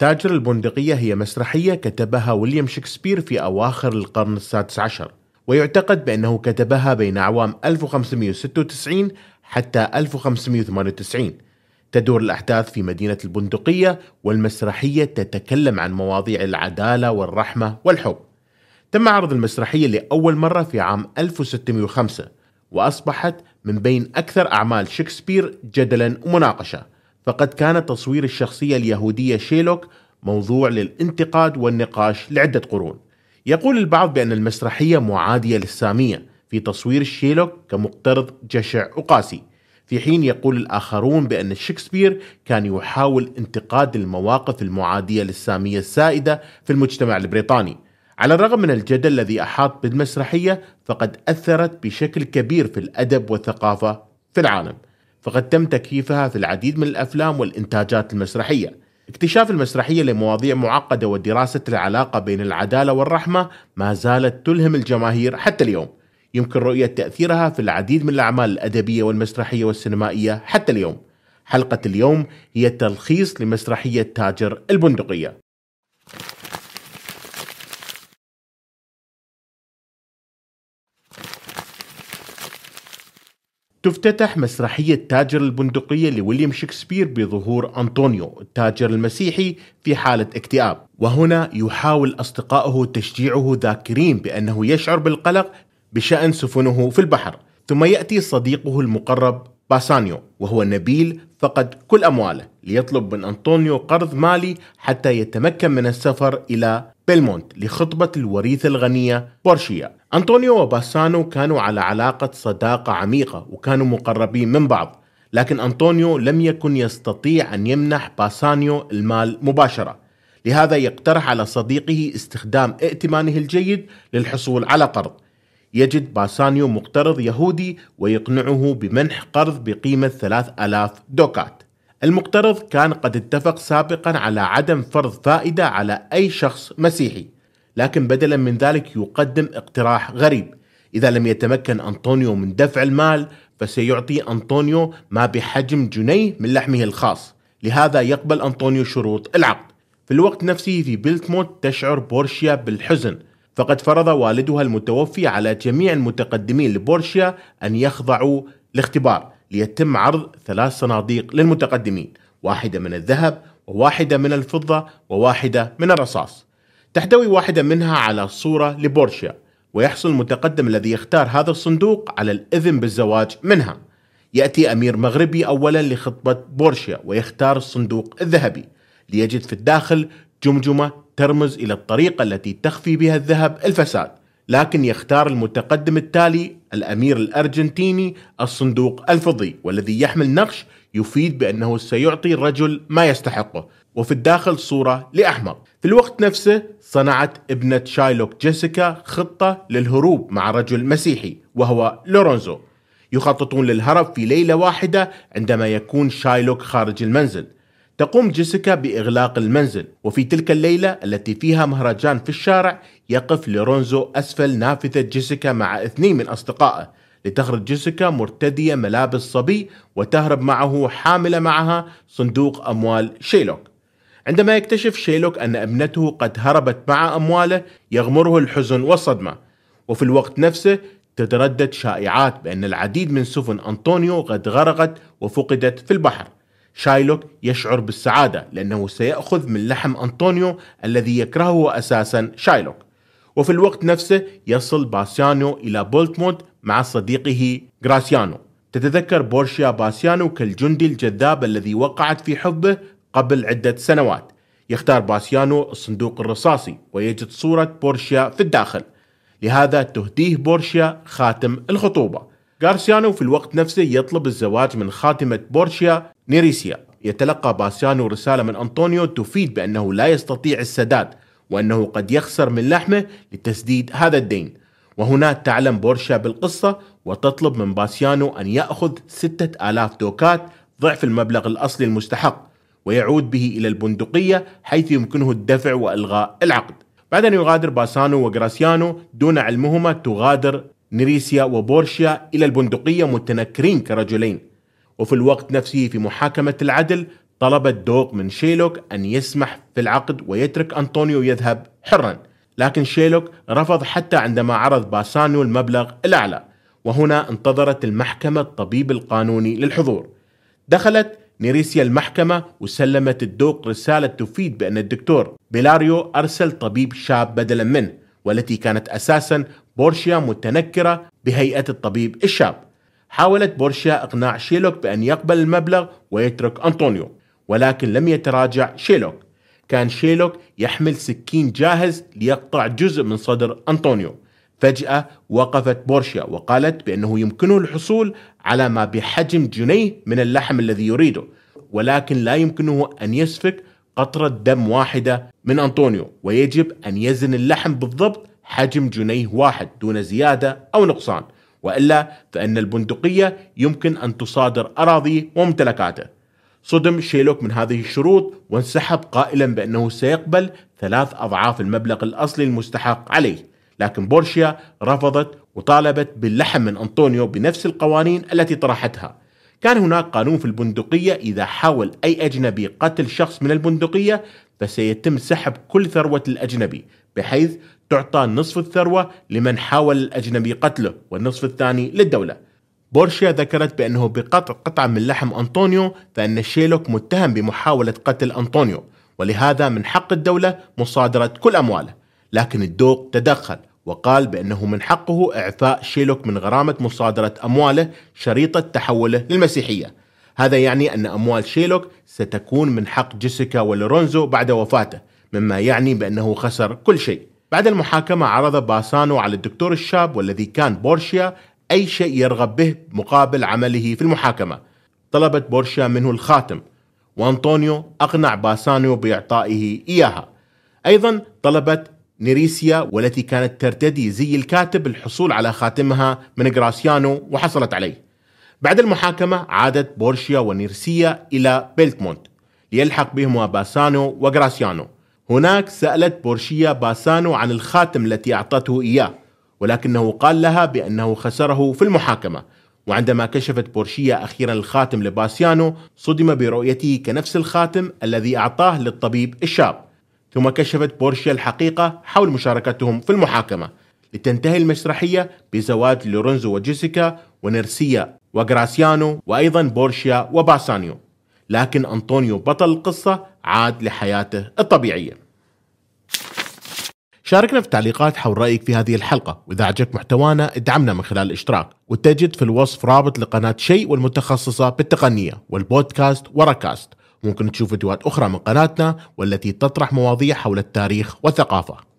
تاجر البندقية هي مسرحية كتبها ويليام شكسبير في أواخر القرن السادس عشر ويعتقد بأنه كتبها بين أعوام 1596 حتى 1598 تدور الأحداث في مدينة البندقية والمسرحية تتكلم عن مواضيع العدالة والرحمة والحب. تم عرض المسرحية لأول مرة في عام 1605 وأصبحت من بين أكثر أعمال شكسبير جدلا ومناقشة. فقد كان تصوير الشخصية اليهودية شيلوك موضوع للانتقاد والنقاش لعدة قرون. يقول البعض بأن المسرحية معادية للسامية في تصوير شيلوك كمقترض جشع وقاسي في حين يقول الآخرون بأن شكسبير كان يحاول انتقاد المواقف المعادية للسامية السائدة في المجتمع البريطاني. على الرغم من الجدل الذي أحاط بالمسرحية فقد أثرت بشكل كبير في الأدب والثقافة في العالم. فقد تم تكييفها في العديد من الأفلام والإنتاجات المسرحية. اكتشاف المسرحية لمواضيع معقدة ودراسة العلاقة بين العدالة والرحمة ما زالت تلهم الجماهير حتى اليوم. يمكن رؤية تأثيرها في العديد من الأعمال الأدبية والمسرحية والسينمائية حتى اليوم. حلقة اليوم هي تلخيص لمسرحية تاجر البندقية. تفتتح مسرحية تاجر البندقية لويليام شكسبير بظهور أنطونيو التاجر المسيحي في حالة اكتئاب. وهنا يحاول أصدقائه تشجيعه ذاكرين بأنه يشعر بالقلق بشأن سفنه في البحر. ثم يأتي صديقه المقرب باسانيو وهو نبيل فقد كل أمواله ليطلب من أنطونيو قرض مالي حتى يتمكن من السفر إلى بيلمونت لخطبة الوريثة الغنية بورشيا. أنطونيو وباسانو كانوا على علاقة صداقة عميقة وكانوا مقربين من بعض لكن أنطونيو لم يكن يستطيع أن يمنح باسانيو المال مباشرة. لهذا يقترح على صديقه استخدام ائتمانه الجيد للحصول على قرض. يجد باسانيو مقترض يهودي ويقنعه بمنح قرض بقيمة 3000 دوكات. المقترض كان قد اتفق سابقا على عدم فرض فائدة على أي شخص مسيحي لكن بدلا من ذلك يقدم اقتراح غريب. إذا لم يتمكن أنطونيو من دفع المال فسيعطي أنطونيو ما بحجم جنيه من لحمه الخاص. لهذا يقبل أنطونيو شروط العقد. في الوقت نفسه في بيلتموت تشعر بورشيا بالحزن. فقد فرض والدها المتوفي على جميع المتقدمين لبورشيا أن يخضعوا لاختبار. ليتم عرض ثلاث صناديق للمتقدمين واحدة من الذهب وواحدة من الفضة وواحدة من الرصاص. تحتوي واحدة منها على صورة لبورشيا ويحصل المتقدم الذي يختار هذا الصندوق على الإذن بالزواج منها. يأتي أمير مغربي أولا لخطبة بورشيا ويختار الصندوق الذهبي. ليجد في الداخل جمجمة ترمز إلى الطريقة التي تخفي بها الذهب الفساد. لكن يختار المتقدم التالي الأمير الأرجنتيني الصندوق الفضي والذي يحمل نقش يفيد بأنه سيعطي الرجل ما يستحقه وفي الداخل صورة لأحمر. في الوقت نفسه صنعت ابنة شايلوك جيسيكا خطة للهروب مع رجل مسيحي وهو لورونزو. يخططون للهرب في ليلة واحدة عندما يكون شايلوك خارج المنزل. تقوم جيسيكا بإغلاق المنزل وفي تلك الليلة التي فيها مهرجان في الشارع يقف لورونزو أسفل نافذة جيسيكا مع اثنين من أصدقائه لتخرج جيسيكا مرتدية ملابس صبي وتهرب معه حاملة معها صندوق أموال شيلوك. عندما يكتشف شيلوك أن ابنته قد هربت مع أمواله يغمره الحزن والصدمة. وفي الوقت نفسه تتردد شائعات بأن العديد من سفن أنطونيو قد غرقت وفقدت في البحر. شايلوك يشعر بالسعادة لأنه سيأخذ من لحم أنطونيو الذي يكرهه أساسا شايلوك. وفي الوقت نفسه يصل باسيانو إلى بولتموت مع صديقه غراسيانو. تتذكر بورشيا باسيانو كالجندي الجذاب الذي وقعت في حبه قبل عدة سنوات. يختار باسيانو الصندوق الرصاصي ويجد صورة بورشيا في الداخل. لهذا تهديه بورشيا خاتم الخطوبة. غراسيانو في الوقت نفسه يطلب الزواج من خادمة بورشيا نيريسيا. يتلقى باسيانو رسالة من أنطونيو تفيد بأنه لا يستطيع السداد وأنه قد يخسر من لحمه لتسديد هذا الدين. وهنا تعلم بورشيا بالقصة وتطلب من باسيانو أن يأخذ ستة آلاف دوكات ضعف المبلغ الأصلي المستحق ويعود به إلى البندقية حيث يمكنه الدفع وإلغاء العقد. بعد أن يغادر باسانو وغراسيانو دون علمهما تغادر نيريسيا وبورشيا إلى البندقية متنكرين كرجلين. وفي الوقت نفسه في محكمة العدل طلب الدوق من شيلوك أن يسمح في العقد ويترك أنطونيو يذهب حرا. لكن شيلوك رفض حتى عندما عرض باسانيو المبلغ الأعلى. وهنا انتظرت المحكمة الطبيب القانوني للحضور. دخلت نيريسيا المحكمة وسلمت الدوق رسالة تفيد بأن الدكتور بيلاريو أرسل طبيب شاب بدلا منه والتي كانت أساسا بورشيا متنكرة بهيئة الطبيب الشاب. حاولت بورشيا إقناع شيلوك بأن يقبل المبلغ ويترك أنطونيو ولكن لم يتراجع شيلوك. كان شيلوك يحمل سكين جاهز ليقطع جزء من صدر أنطونيو. فجأة وقفت بورشيا وقالت بأنه يمكنه الحصول على ما بحجم جنيه من اللحم الذي يريده ولكن لا يمكنه أن يسفك قطرة دم واحدة من أنطونيو ويجب أن يزن اللحم بالضبط حجم جنيه واحد دون زيادة أو نقصان. وإلا فإن البندقية يمكن أن تصادر أراضيه وممتلكاته. صدم شيلوك من هذه الشروط وانسحب قائلا بأنه سيقبل ثلاث أضعاف المبلغ الأصلي المستحق عليه. لكن بورشيا رفضت وطالبت باللحم من أنطونيو بنفس القوانين التي طرحتها. كان هناك قانون في البندقية إذا حاول أي أجنبي قتل شخص من البندقية فسيتم سحب كل ثروة الأجنبي. بحيث تعطى نصف الثروة لمن حاول الأجنبي قتله والنصف الثاني للدولة. بورشيا ذكرت بأنه بقطع قطعة من لحم أنطونيو فإن شيلوك متهم بمحاولة قتل أنطونيو ولهذا من حق الدولة مصادرة كل أمواله. لكن الدوق تدخل وقال بأنه من حقه إعفاء شيلوك من غرامة مصادرة أمواله شريطة تحوله للمسيحية. هذا يعني أن أموال شيلوك ستكون من حق جيسيكا ولورونزو بعد وفاته. مما يعني بأنه خسر كل شيء. بعد المحاكمة عرض باسانو على الدكتور الشاب والذي كان بورشيا أي شيء يرغب به مقابل عمله في المحاكمة. طلبت بورشيا منه الخاتم. وأنطونيو أقنع باسانو بإعطائه إياها. أيضا طلبت نيريسيا والتي كانت ترتدي زي الكاتب الحصول على خاتمها من غراسيانو وحصلت عليه. بعد المحاكمة عادت بورشيا ونيرسيا إلى بيلتمونت ليلحق بهما باسانو وغراسيانو هناك سألت بورشيا باسانو عن الخاتم التي أعطته إياه ولكنه قال لها بأنه خسره في المحاكمة. وعندما كشفت بورشيا أخيرا الخاتم لباسيانو صدم برؤيته كنفس الخاتم الذي أعطاه للطبيب الشاب ثم كشفت بورشيا الحقيقة حول مشاركتهم في المحاكمة. لتنتهي المسرحية بزواج لورنزو وجيسيكا ونرسيا وغراسيانو وأيضا بورشيا وباسانيو. لكن أنطونيو بطل القصة عاد لحياته الطبيعية. شاركنا في التعليقات حول رأيك في هذه الحلقة وإذا عجبك محتوانا ادعمنا من خلال الاشتراك وتجد في الوصف رابط لقناة شيء والمتخصصة بالتقنية والبودكاست وركاست ممكن تشوف فيديوهات أخرى من قناتنا والتي تطرح مواضيع حول التاريخ والثقافة.